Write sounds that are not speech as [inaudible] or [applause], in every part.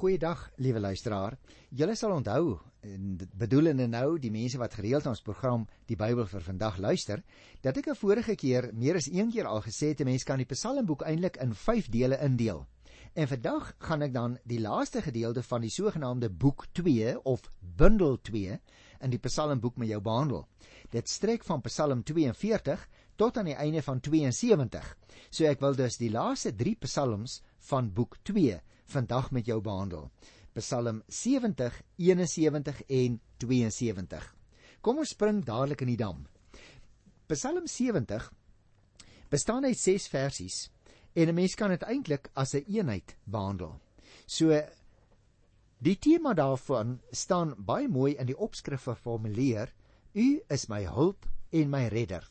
Goeiedag, liewe luisteraar. Julle sal onthou, en dit bedoelende nou die mense wat gereeld ons program Die Bybel vir vandag luister, dat ek 'n vorige keer meer as een keer al gesê het 'n mens kan die Psalmboek eintlik in 5 dele indeel. En vandag gaan ek dan die laaste gedeelte van die sogenaamde boek 2 of bundel 2 in die Psalmboek met jou behandel. Dit strek van Psalm 42 tot aan die einde van 72. So ek wil dus die laaste 3 psalms van boek 2 vandag met jou behandel. Psalm 70, 71 en 72. Kom ons spring dadelik in die dam. Psalm 70 bestaan uit 6 versies en 'n mens kan dit eintlik as 'n een eenheid behandel. So die tema daarvan staan baie mooi in die opskrif verformuleer: U is my hulp en my redder.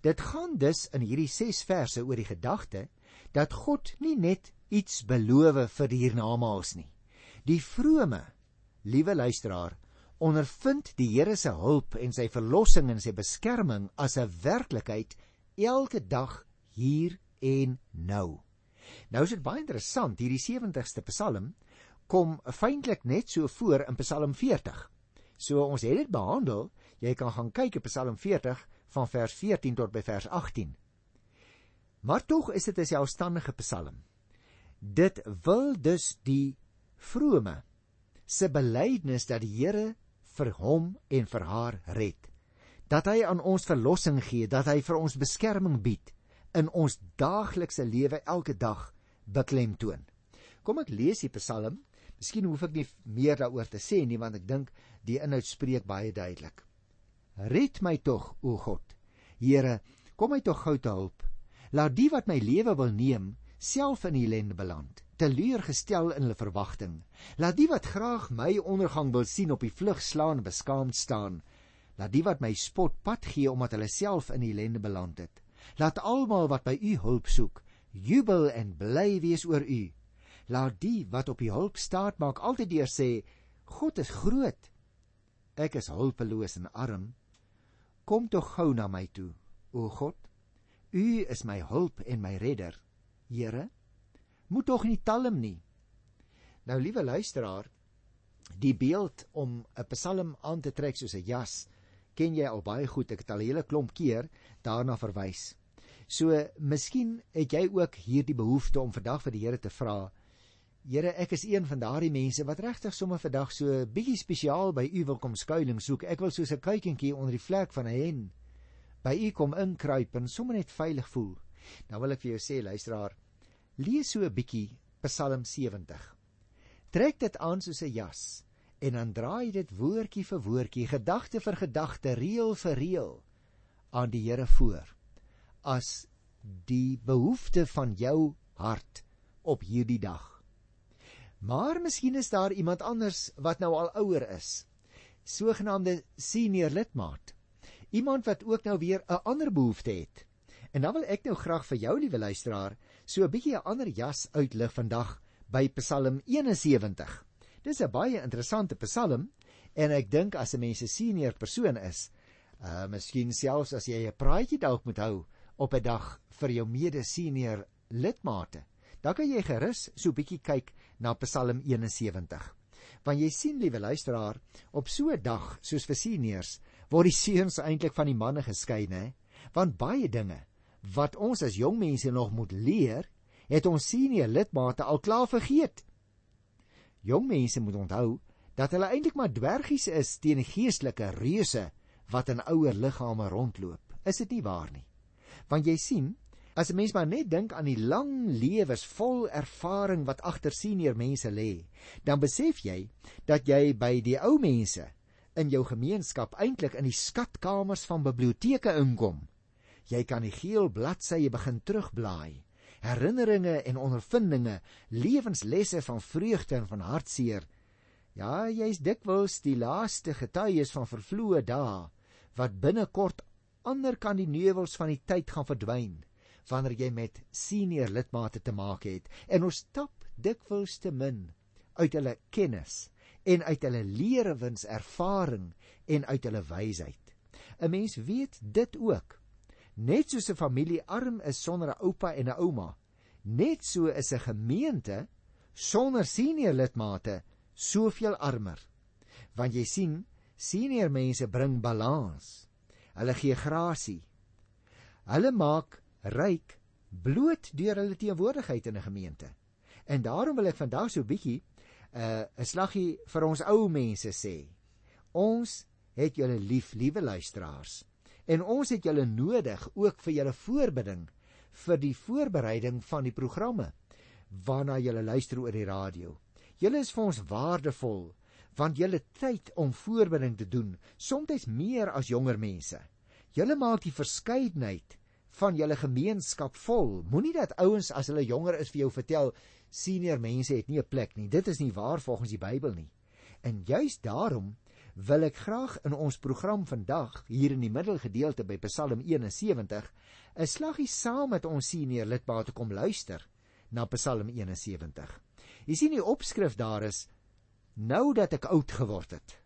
Dit gaan dus in hierdie 6 verse oor die gedagte dat God nie net iets beloof vir die hiernamaals nie. Die vrome, liewe luisteraar, ondervind die Here se hulp en sy verlossing en sy beskerming as 'n werklikheid elke dag hier en nou. Nou is dit baie interessant, hierdie 70ste Psalm kom feitelik net so voor in Psalm 40. So ons het dit behandel, jy kan gaan kyk op Psalm 40 van vers 14 tot by vers 18. Maar tog is dit 'n selfstandige Psalm. Dit wil dus die vrome se belydenis dat die Here vir hom en vir haar red. Dat hy aan ons verlossing gee, dat hy vir ons beskerming bied in ons daaglikse lewe elke dag beklemtoon. Kom ek lees die Psalm. Miskien hoef ek nie meer daaroor te sê nie want ek dink die inhoud spreek baie duidelik. Red my tog, o God. Here, kom my tog gou te hulp. Laat die wat my lewe wil neem, self in ellende beland, teleurgestel in hulle verwagting. Laat die wat graag my ondergang wil sien op die vlug slaan beskaamd staan. Laat die wat my spot pad gee omdat hulle self in ellende beland het. Laat almal wat by u hulp soek, jubel en bly wees oor u. Laat die wat op u hulp staat maak altyd deur sê, God is groot. Ek is hulpeloos en arm. Kom tog gou na my toe, o God. U is my hulp en my redder. Here, moet tog nie talm nie. Nou liewe luisteraar, die beeld om 'n Psalm aan te trek soos 'n jas, ken jy al baie goed. Ek het al 'n hele klomp keer daarna verwys. So, miskien het jy ook hierdie behoefte om vandag vir die Here te vra. Here, ek is een van daardie mense wat regtig sommer vandag so bietjie spesiaal by U wil kom skuilings soek. Ek wil soos 'n kuikentjie onder die vlek van 'n hen by U kom inkruip en sommer net veilig voel. Nou wil ek vir jou sê luisteraar, lees so 'n bietjie Psalm 70. Trek dit aan soos 'n jas en dan draai dit woordjie vir woordjie, gedagte vir gedagte, reël vir reël aan die Here voor as die behoefte van jou hart op hierdie dag. Maar miskien is daar iemand anders wat nou al ouer is, sogenaamde senior lidmaat. Iemand wat ook nou weer 'n ander behoefte het. En dan wil ek nou graag vir jou liewe luisteraar so 'n bietjie 'n ander jas uitlig vandag by Psalm 71. Dis 'n baie interessante Psalm en ek dink as 'n mens 'n senior persoon is, uh miskien selfs as jy 'n praatjie dalk moet hou op 'n dag vir jou mede senior lidmate, dan kan jy gerus so 'n bietjie kyk na Psalm 71. Want jy sien liewe luisteraar, op so 'n dag soos vir seniors word die seuns eintlik van die manne geskei, né? Want baie dinge wat ons as jong mense nog moet leer, het ons senior lidmate al klaar vergeet. Jong mense moet onthou dat hulle eintlik maar dwergies is teen geestelike reuse wat in ouer liggame rondloop. Is dit nie waar nie? Want jy sien, as 'n mens maar net dink aan die lang lewens vol ervaring wat agter senior mense lê, dan besef jy dat jy by die ou mense in jou gemeenskap eintlik in die skatkamers van biblioteke inkom Jy kan die geel bladsye begin terugblaai. Herinneringe en ondervindinge, lewenslesse van vreugde en van hartseer. Ja, jy's dikwels die laaste getuies van vervloë dae wat binnekort ander kan die nevels van die tyd gaan verdwyn wanneer jy met senior lidmate te maak het en ons stap dikwels te min uit hulle kennis en uit hulle leerewins ervaring en uit hulle wysheid. 'n Mens weet dit ook Net soos 'n familie arm is sonder 'n oupa en 'n ouma, net so is 'n gemeente sonder senior lidmate soveel armer. Want jy sien, senior mense bring balans. Hulle gee grasie. Hulle maak ryk bloot deur hulle teenwoordigheid in 'n gemeente. En daarom wil ek vandag so 'n bietjie 'n uh, 'n slaggie vir ons ou mense sê. Ons het julle lief, liewe luisteraars. En ons het julle nodig ook vir julle voorbereiding vir die voorbereiding van die programme waarna julle luister oor die radio. Julle is vir ons waardevol want julle tyd om voorbereiding te doen, soms meer as jonger mense. Julle maak die verskeidenheid van julle gemeenskap vol. Moenie dat ouens as hulle jonger is vir jou vertel senior mense het nie 'n plek nie. Dit is nie waar volgens die Bybel nie. En juis daarom wil ek graag in ons program vandag hier in die middelgedeelte by Psalm 71 'n slaggie saam met ons senior lidmate kom luister na Psalm 71. Jy sien die opskrif daar is nou dat ek oud geword het.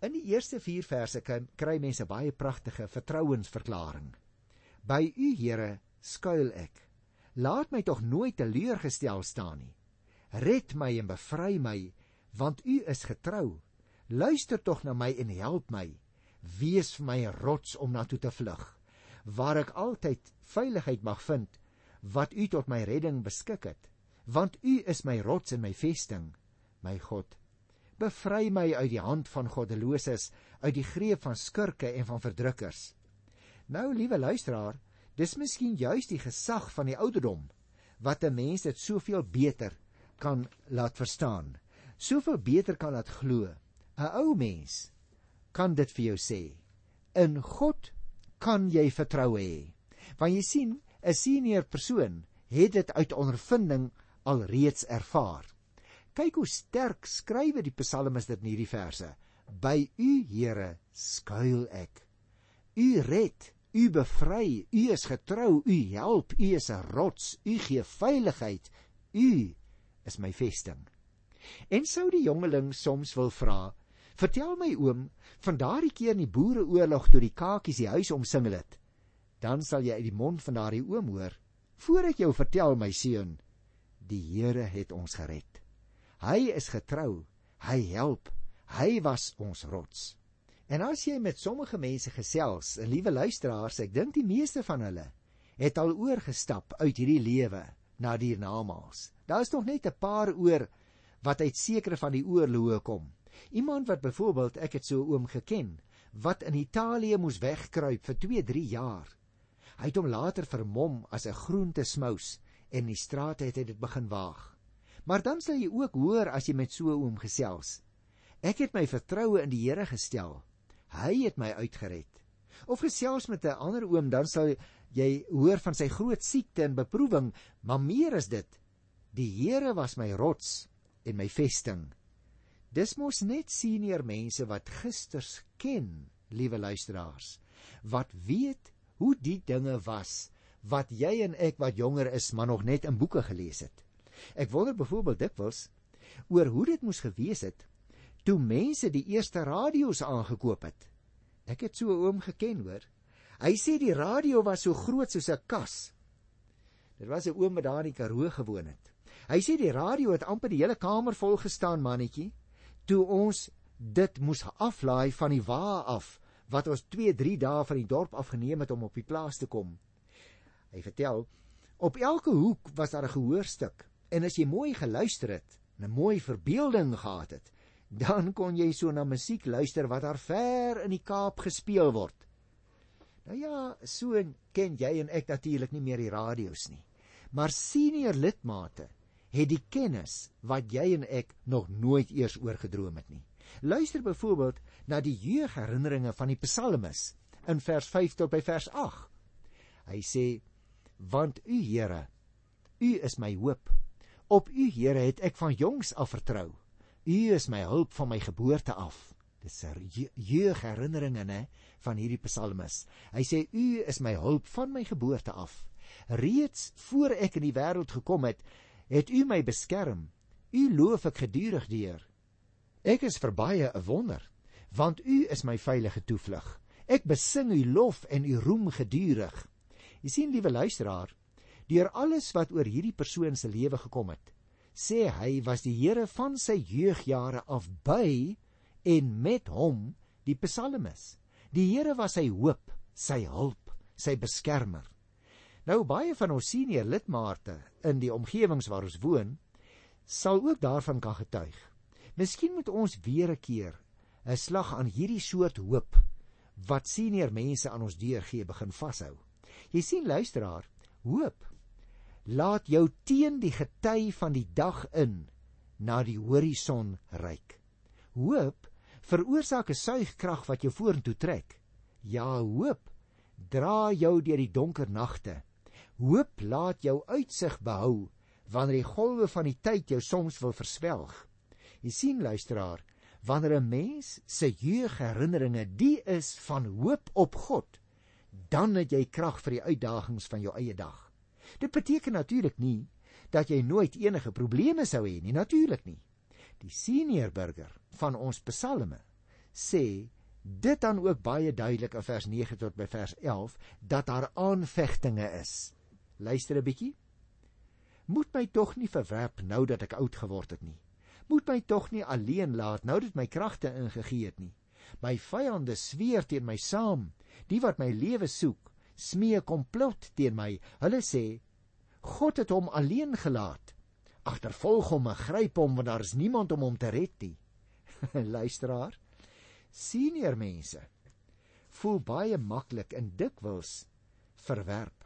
In die eerste 4 verse kry mense baie pragtige vertrouensverklaring. By U Here skuil ek. Laat my tog nooit teleurgestel staan nie. Red my en bevry my, want U is getrou. Luister tog na my en help my. Wees vir my 'n rots om na toe te vlug, waar ek altyd veiligheid mag vind, wat U tot my redding beskik het. Want U is my rots en my vesting, my God. Bevry my uit die hand van goddeloses, uit die greep van skurke en van verdrukkers. Nou, liewe luisteraar, dis miskien juis die gesag van die ouderdom wat 'n mens dit soveel beter kan laat verstaan. Soveel beter kan laat glo. 'n Ou mens kan dit vir jou sê. In God kan jy vertrou hê. Want jy sien, 'n senior persoon het dit uit ondervinding alreeds ervaar. Kyk hoe sterk skrywe die psalmis dit in hierdie verse. By U Here skuil ek. U red, U bevry, U is getrou, U help, U is 'n rots, U gee veiligheid. U is my vesting. En sou die jongeling soms wil vra, vertel my oom, van daardie keer in die boereoorlog toe die kakies die huis omsingel het, dan sal jy uit die mond van daardie oom hoor, voor ek jou vertel my seun, die Here het ons gered. Hy is getrou. Hy help. Hy was ons rots. En as jy met sommige mense gesels, 'n liewe luisteraars, ek dink die meeste van hulle het al oorgestap uit hierdie lewe na die hiernamaals. Daar is nog net 'n paar oor wat uit sekere van die oorloë kom. Iemand wat byvoorbeeld ek het so oom geken wat in Italië moes wegkruip vir 2-3 jaar. Hy het hom later vermom as 'n groentesmous en in die strate het hy dit begin waag. Maar dan sal jy ook hoor as jy met so oom gesels. Ek het my vertroue in die Here gestel. Hy het my uitgered. Of gesels met 'n ander oom, dan sal jy hoor van sy groot siekte en beproewing, maar meer is dit. Die Here was my rots en my vesting. Dis mos net senior mense wat gisters ken, liewe luisteraars, wat weet hoe die dinge was wat jy en ek wat jonger is, maar nog net in boeke gelees het. Ek wonder byvoorbeeld dikwels oor hoe dit moes gewees het toe mense die eerste radio's aangekoop het. Ek het so 'n oom geken, hoor. Hy sê die radio was so groot soos 'n kas. Dit was 'n oom wat daar in die Karoo gewoon het. Hy sê die radio het amper die hele kamer vol gestaan, mannetjie, toe ons dit moes aflaai van die wa af wat ons 2, 3 dae van die dorp afgeneem het om op die plaas te kom. Hy vertel, op elke hoek was daar 'n gehoorstuk En as jy mooi geluister het, 'n mooi verbeelding gehad het, dan kon jy so na musiek luister wat daar ver in die Kaap gespeel word. Nou ja, so ken jy en ek natuurlik nie meer die radio's nie. Maar senior lidmate het die kennis wat jy en ek nog nooit eers oorgedroom het nie. Luister byvoorbeeld na die jeugherinneringe van die psalmis in vers 5 tot by vers 8. Hy sê: "Want U Here, U is my hoop Op U Here het ek van jongs af vertrou. U is my hulp van my geboorte af. Dis 'n jeugherinneringe nê van hierdie psalmis. Hy sê U is my hulp van my geboorte af. Reeds voor ek in die wêreld gekom het, het U my beskerm. U loof ek gedurig deur. Ek is vir baie 'n wonder, want U is my veilige toevlug. Ek besing U lof en U roem gedurig. Jy sien liewe luisteraar, deur alles wat oor hierdie persoon se lewe gekom het. Sê hy was die Here van sy jeugjare af by en met hom die psalmis. Die Here was sy hoop, sy hulp, sy beskermer. Nou baie van ons senior lidmate in die omgewings waar ons woon, sal ook daarvan kan getuig. Miskien moet ons weer 'n keer 'n slag aan hierdie soort hoop wat senior mense aan ons deur gee begin vashou. Jy sien luisteraar, hoop laat jou teen die gety van die dag in na die horison reik. Hoop veroorsaak 'n suigkrag wat jou vorentoe trek. Ja, hoop dra jou deur die donker nagte. Hoop laat jou uitsig behou wanneer die golwe van die tyd jou soms wil verswelg. Jy sien luisteraar, wanneer 'n mens se jeugherinneringe die is van hoop op God, dan het jy krag vir die uitdagings van jou eie dag. Dit beteken natuurlik nie dat jy nooit enige probleme sou hê nie, natuurlik nie. Die senior burger van ons psalme sê dit dan ook baie duidelik in vers 9 tot by vers 11 dat daar aanvegtinge is. Luister 'n bietjie moet my tog nie verwerp nou dat ek oud geword het nie. Moet my tog nie alleen laat nou dat my kragte ingegee het nie. My vyande sweer teen my saam, die wat my lewe soek, smee komplot teen my. Hulle sê God het hom alleen gelaat. Agtervolg hom en gryp hom want daar is niemand om hom te red nie. [laughs] Luisteraar, senior mense voel baie maklik en dikwels verwerp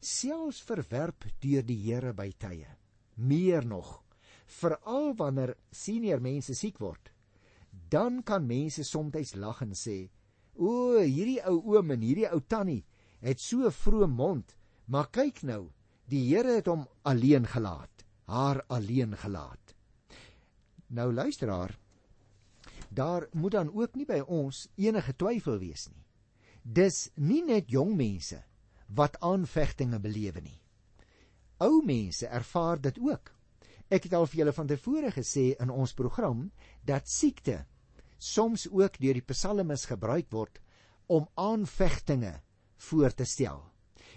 selfs verwerp deur die Here by tye. Meer nog, veral wanneer senior mense siek word, dan kan mense soms lag en sê: "O, hierdie ou oom en hierdie ou tannie het so vroom mond, maar kyk nou, die Here het hom alleen gelaat, haar alleen gelaat." Nou luisteraar, daar moet dan ook nie by ons enige twyfel wees nie. Dis nie net jong mense wat aanvegtinge belewe nie. Ou mense ervaar dit ook. Ek het al vir julle van tevore gesê in ons program dat siekte soms ook deur die psalmes gebruik word om aanvegtinge voor te stel.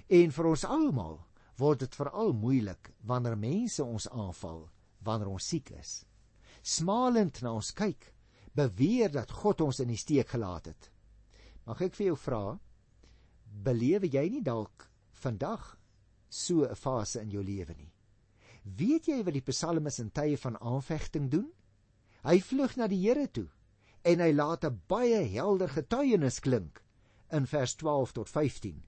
En vir ons almal word dit veral moeilik wanneer mense ons aanval wanneer ons siek is. Smalend na ons kyk, beweer dat God ons in die steek gelaat het. Mag ek vir jou vra, belewe jy nie dalk vandag so 'n fase in jou lewe nie. Weet jy wat die psalmis in tye van aanvegting doen? Hy vlug na die Here toe en hy laat 'n baie helder getuienis klink in vers 12 tot 15.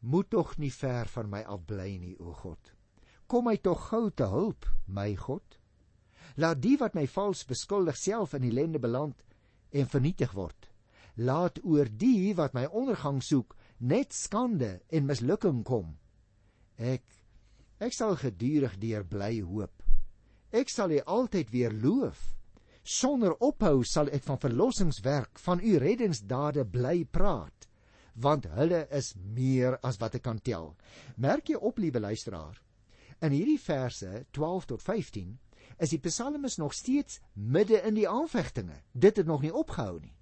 Moet tog nie ver van my af bly nie, o God. Kom my tog gou te hulp, my God. Laat die wat my vals beskuldig self in ellende beland en vernietig word laat oor die wat my ondergang soek net skande en mislukking kom. Ek ek sal gedurig deur bly hoop. Ek sal U altyd weer loof. Sonder ophou sal ek van verlossingswerk, van U reddingsdade bly praat, want hulle is meer as wat ek kan tel. Merk jy op, liewe luisteraar, in hierdie verse 12 tot 15 is die psalmis nog steeds midde in die aanvegtinge. Dit het nog nie opgehou nie.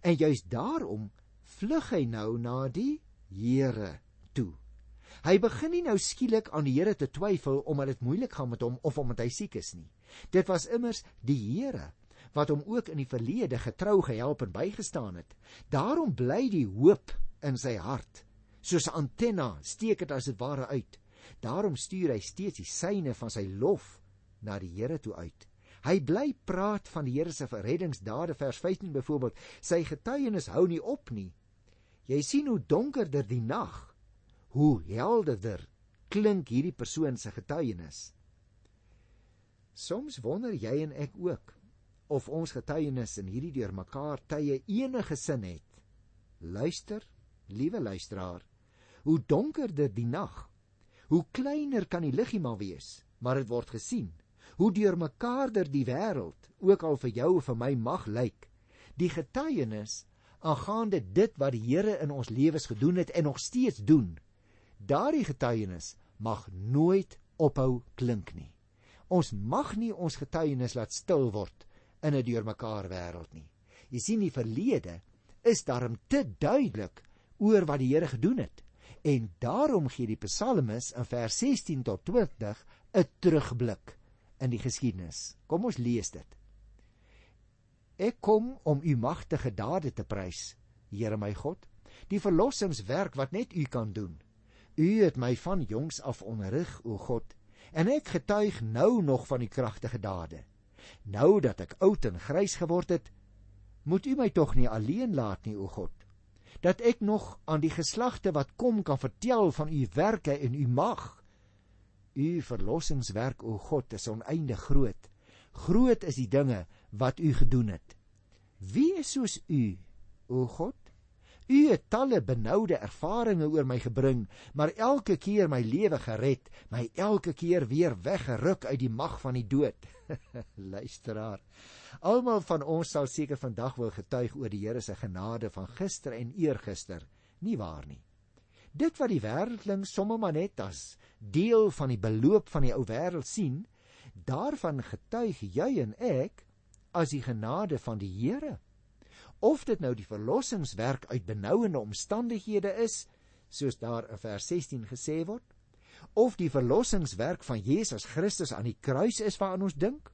En juis daarom vlug hy nou na die Here toe. Hy begin nie nou skielik aan die Here te twyfel omdat dit moeilik gaan met hom of omdat hy siek is nie. Dit was immers die Here wat hom ook in die verlede getrou gehelp en bygestaan het. Daarom bly die hoop in sy hart. Soos 'n antenna steek dit as dit ware uit. Daarom stuur hy steeds die syne van sy lof na die Here toe uit. Hy bly praat van die Here se reddingsdade vers 15 byvoorbeeld. Sy getuienis hou nie op nie. Jy sien hoe donkerder die nag, hoe helderder klink hierdie persoon se getuienis. Soms wonder jy en ek ook of ons getuienis in hierdie deurmekaar tye enige sin het. Luister, liewe luisteraar, hoe donkerder die nag, hoe kleiner kan die liggie maar wees, maar dit word gesien hoe deurmekaarder die wêreld ook al vir jou of vir my mag lyk die getuienis aangaande dit wat die Here in ons lewens gedoen het en nog steeds doen daardie getuienis mag nooit ophou klink nie. Ons mag nie ons getuienis laat stil word in 'n deurmekaar wêreld nie. Jy sien die verlede is daarom te duidelik oor wat die Here gedoen het En daarom gee die Psalmis in vers 16 tot 20 'n terugblik in die geskiedenis. Kom ons lees dit. Ek kom om u magtige dade te prys, Here my God, die verlossingswerk wat net u kan doen. U het my van jongs af onderrig, o God, en ek getuig nou nog van u kragtige dade. Nou dat ek oud en grys geword het, moet u my tog nie alleen laat nie, o God, dat ek nog aan die geslagte wat kom kan vertel van u werke en u mag. U verlossingswerk, o God, is oneindig groot. Groot is die dinge wat u gedoen het. Wie is soos u, o God? U het talle benoude ervarings oor my gebring, maar elke keer my lewe gered, my elke keer weer weggeruk uit die mag van die dood. [laughs] Luisteraar, almal van ons sal seker vandag wil getuig oor die Here se genade van gister en eergister, nie waar nie? Dit wat die wêreldling sommer maar net as deel van die beloop van die ou wêreld sien, daarvan getuig jy en ek as die genade van die Here. Of dit nou die verlossingswerk uit benouende omstandighede is soos daar in vers 16 gesê word of die verlossingswerk van Jesus Christus aan die kruis is waaraan ons dink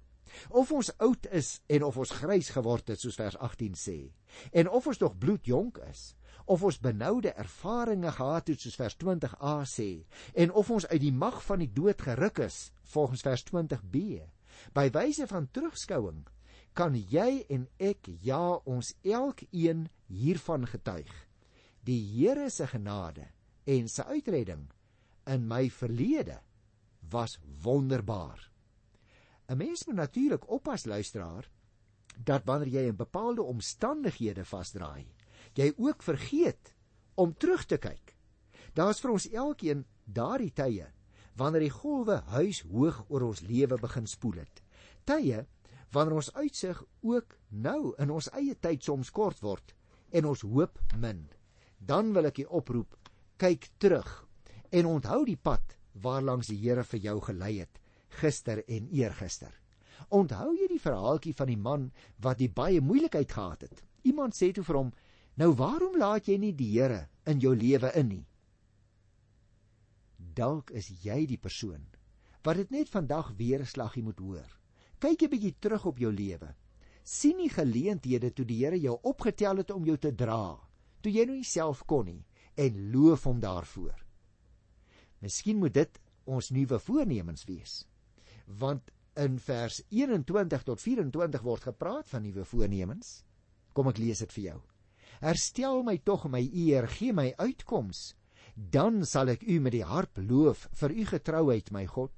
of ons oud is en of ons grys geword het soos vers 18 sê en of ons nog bloedjonk is of ons benoude ervarings gehad het soos vers 20a sê en of ons uit die mag van die dood geruk is volgens vers 20b by wyse van terugskouing kan jy en ek ja ons elkeen hiervan getuig. Die Here se genade en sy uitredding in my verlede was wonderbaar. 'n Mens moet natuurlik oppas luisteraar dat wanneer jy in bepaalde omstandighede vasdraai, jy ook vergeet om terug te kyk. Daar's vir ons elkeen daardie tye wanneer die golwe huis hoog oor ons lewe begin spoel het. Tye wanneer ons uitsig ook nou in ons eie tyd soms kort word en ons hoop min, dan wil ek u oproep, kyk terug en onthou die pad waarlangs die Here vir jou gelei het gister en eergister. Onthou jy die verhaaltjie van die man wat die baie moeilikheid gehad het? Iemand sê toe vir hom: "Nou waarom laat jy nie die Here in jou lewe in nie?" Dalk is jy die persoon wat dit net vandag weer 'n slaggie moet hoor. Kyk 'n bietjie terug op jou lewe. sien die geleenthede toe die Here jou opgetel het om jou te dra, toe jy nou nie self kon nie en loof hom daarvoor. Miskien moet dit ons nuwe voornemens wees. Want in vers 21 tot 24 word gepraat van nuwe voornemens. Kom ek lees dit vir jou. Herstel my tog my eer, gee my uitkoms, dan sal ek u met die harp loof vir u getrouheid my God.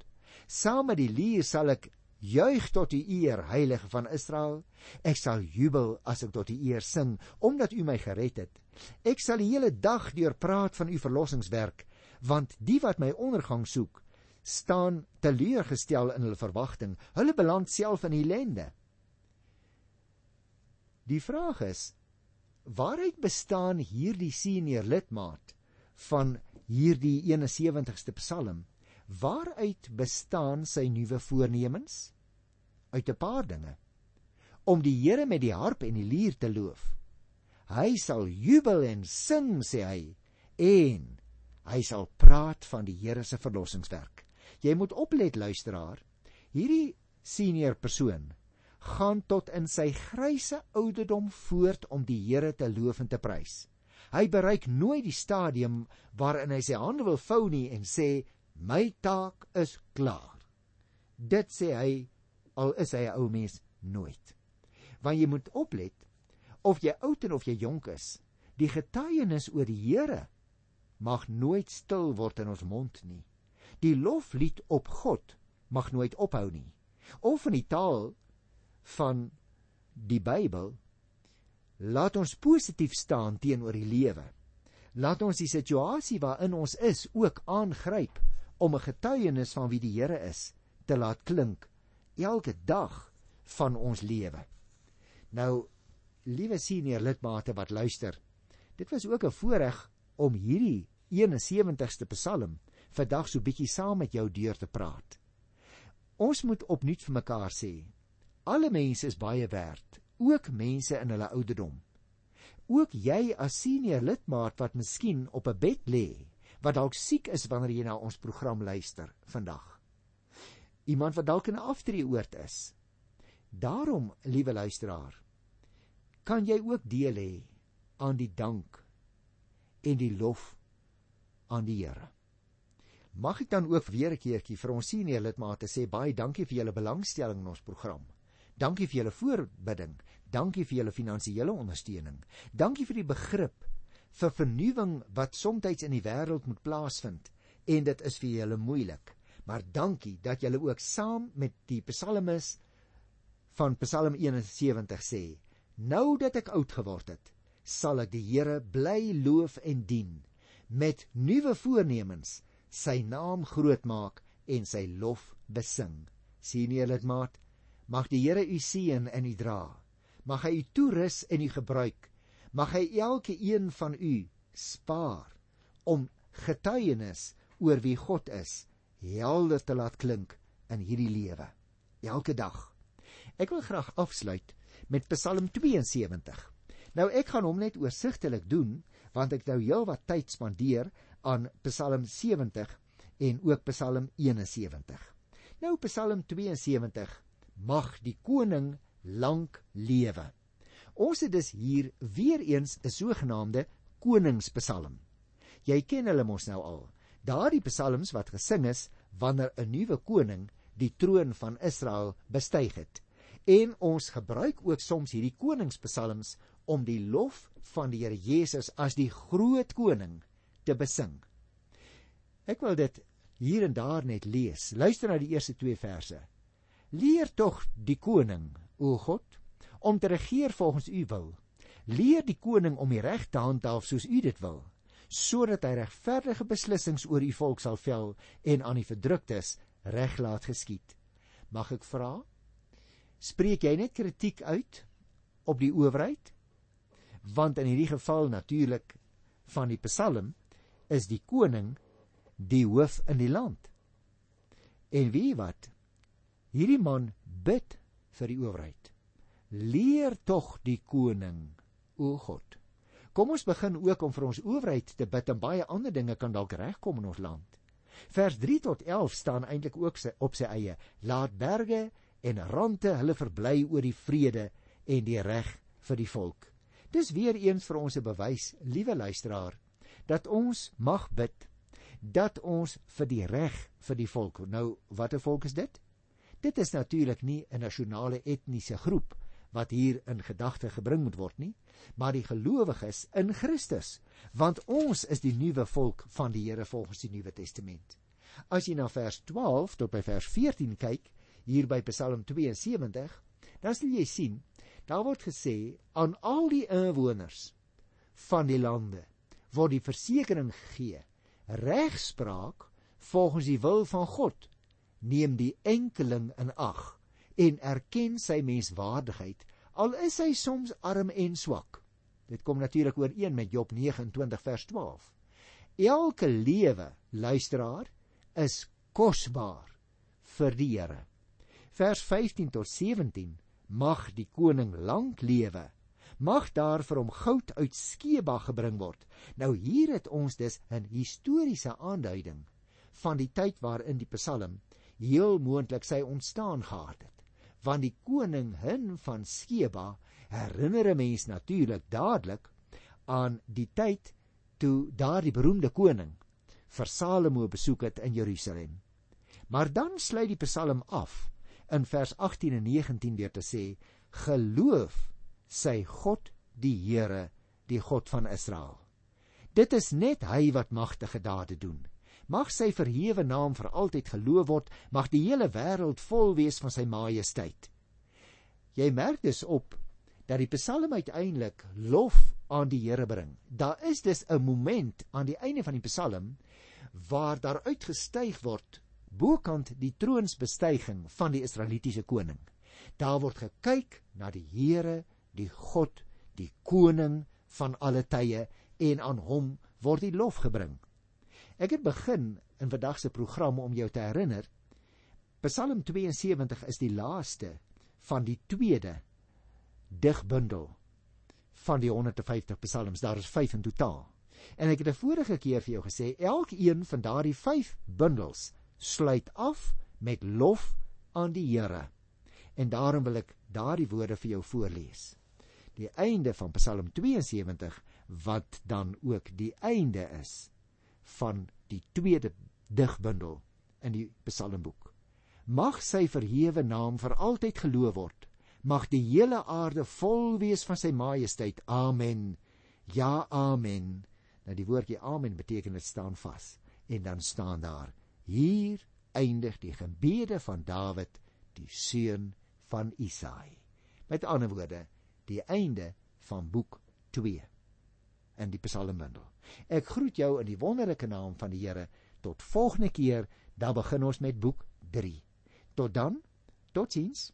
Saam met die lier sal ek Juig tot u eer, heilige van Israel. Ek sal jubel as ek tot u eer sing, omdat u my gered het. Ek sal die hele dag deur praat van u verlossingswerk, want die wat my ondergang soek, staan teleurgestel in hulle verwagting. Hulle beland self in ellende. Die vraag is: waaruit bestaan hierdie senior lidmaat van hierdie 71ste Psalm? Waaruit bestaan sy nuwe voornemens? Uit 'n paar dinge. Om die Here met die harp en die lier te loof. Hy sal jubel en sing, sê hy, en hy sal praat van die Here se verlossingswerk. Jy moet oplet luisteraar. Hierdie senior persoon gaan tot in sy grysse ouderdom voort om die Here te loof en te prys. Hy bereik nooit die stadium waarin hy sy hande wil vou nie en sê My taak is klaar. Dit sê hy al is hy 'n ou mens nooit. Want jy moet oplet of jy oud en of jy jonk is. Die getuienis oor die Here mag nooit stil word in ons mond nie. Die loflied op God mag nooit ophou nie. Of in die taal van die Bybel laat ons positief staan teenoor die lewe. Laat ons die situasie waarin ons is ook aangryp om 'n getuienis van wie die Here is te laat klink elke dag van ons lewe. Nou, liewe senior lidmate wat luister, dit was ook 'n voorreg om hierdie 71ste Psalm vandag so bietjie saam met jou deur te praat. Ons moet opnuut vir mekaar sê, alle mense is baie werd, ook mense in hulle ouderdom. Ook jy as senior lidmaat wat miskien op 'n bed lê wat dalk siek is wanneer jy na ons program luister vandag. Iemand wat dalk in 'n aftreeoord is. Daarom, liewe luisteraar, kan jy ook deel hê aan die dank en die lof aan die Here. Mag ek dan ook weer 'n keertjie vir ons senior lidmate sê baie dankie vir julle belangstelling in ons program. Dankie vir julle voorbidding. Dankie vir julle finansiële ondersteuning. Dankie vir die begrip vir vernuwing wat soms in die wêreld moet plaasvind en dit is vir julle moeilik. Maar dankie dat julle ook saam met die psalmis van Psalm 71 sê: Nou dat ek oud geword het, sal ek die Here bly loof en dien met nuwe voornemens sy naam groot maak en sy lof besing. sien jy dit maat? Mag die Here u seën en u dra. Mag hy u toerus en u gebruik. Mag hy elke een van u spaar om getuienis oor wie God is helder te laat klink in hierdie lewe elke dag. Ek wil graag afsluit met Psalm 72. Nou ek gaan hom net oorsigtelik doen want ek nou heelwat tyd spandeer aan Psalm 70 en ook Psalm 71. Nou Psalm 72 mag die koning lank lewe. Ons het dus hier weer eens 'n sogenaamde koningspsalm. Jy ken hulle mos nou al. Daardie psalms wat gesing is wanneer 'n nuwe koning die troon van Israel bestyg het. En ons gebruik ook soms hierdie koningspsalms om die lof van die Here Jesus as die groot koning te besing. Ek wil dit hier en daar net lees. Luister na die eerste 2 verse. Leer tog die koning, o God, om te regeer volgens u wil. Leer die koning om die reg te handhaaf soos u dit wil, sodat hy regverdige besluissings oor u volk sal vel en aan die verdruktes reg laat geskied. Mag ek vra? Spreek jy net kritiek uit op die owerheid? Want in hierdie geval natuurlik van die Psalm is die koning die hoof in die land. En wie wat? Hierdie man bid vir die owerheid. Leer tog die koning, o God. Kom ons begin ook om vir ons owerheid te bid en baie ander dinge kan dalk regkom in ons land. Vers 3 tot 11 staan eintlik ook sy, op sy eie: Laat berge en rande hulle verbly oor die vrede en die reg vir die volk. Dis weer eens vir ons 'n bewys, liewe luisteraar, dat ons mag bid dat ons vir die reg vir die volk. Nou, watter volk is dit? Dit is natuurlik nie 'n nasionale etniese groep wat hier in gedagte gebring moet word nie, maar die gelowiges in Christus, want ons is die nuwe volk van die Here volgens die Nuwe Testament. As jy na vers 12 tot by vers 14 kyk, hier by Psalm 72, dan sal jy sien, daar word gesê aan al die inwoners van die lande word die versekering gegee regspraak volgens die wil van God neem die enkeling in ag en erken sy menswaardigheid al is hy soms arm en swak. Dit kom natuurlik ooreen met Job 29 vers 12 elke lewe luisteraar is kosbaar vir die Here. Vers 15 tot 17 mag die koning lank lewe. Mag daar vir hom goud uit Skeba gebring word. Nou hier het ons dus 'n historiese aanduiding van die tyd waarin die Psalm heel moontlik sy ontstaan gehad het. Want die koning hin van Skeba herinner 'n mens natuurlik dadelik aan die tyd toe daardie beroemde koning vir Salomo besoek het in Jerusalem. Maar dan sluit die Psalm af in vers 18 en 19 deur te sê: Geloof sy God die Here, die God van Israel. Dit is net hy wat magtige dade doen. Mag sy verhewe naam vir altyd geloof word, mag die hele wêreld vol wees van sy majesteit. Jy merk dus op dat die Psalm uiteindelik lof aan die Here bring. Daar is dus 'n moment aan die einde van die Psalm waar daar uitgestyg word bokant die troonsbestyging van die Israelitiese koning. Daar word gekyk na die Here die God, die koning van alle tye en aan hom word die lof gebring. Ek het begin in vandag se program om jou te herinner. Psalm 72 is die laaste van die tweede digbundel van die 150 psalms. Daar is 5 in totaal. En ek het 'n vorige keer vir jou gesê, elkeen van daardie 5 bundels sluit af met lof aan die Here. En daarom wil ek daardie woorde vir jou voorlees. Die einde van Psalm 72 wat dan ook die einde is van die tweede digbundel in die Psalmboek. Mag sy verhewe naam vir altyd geloof word. Mag die hele aarde vol wees van sy majesteit. Amen. Ja, amen. Nou die woordjie amen beteken dit staan vas. En dan staan daar: Hier eindig die gebede van Dawid, die seun van Isaai. Met ander woorde, die einde van boek 2 in die Psalmbundel. Ek groet jou in die wonderlike naam van die Here. Tot volgende keer, dan begin ons met boek 3. Tot dan. Totsiens.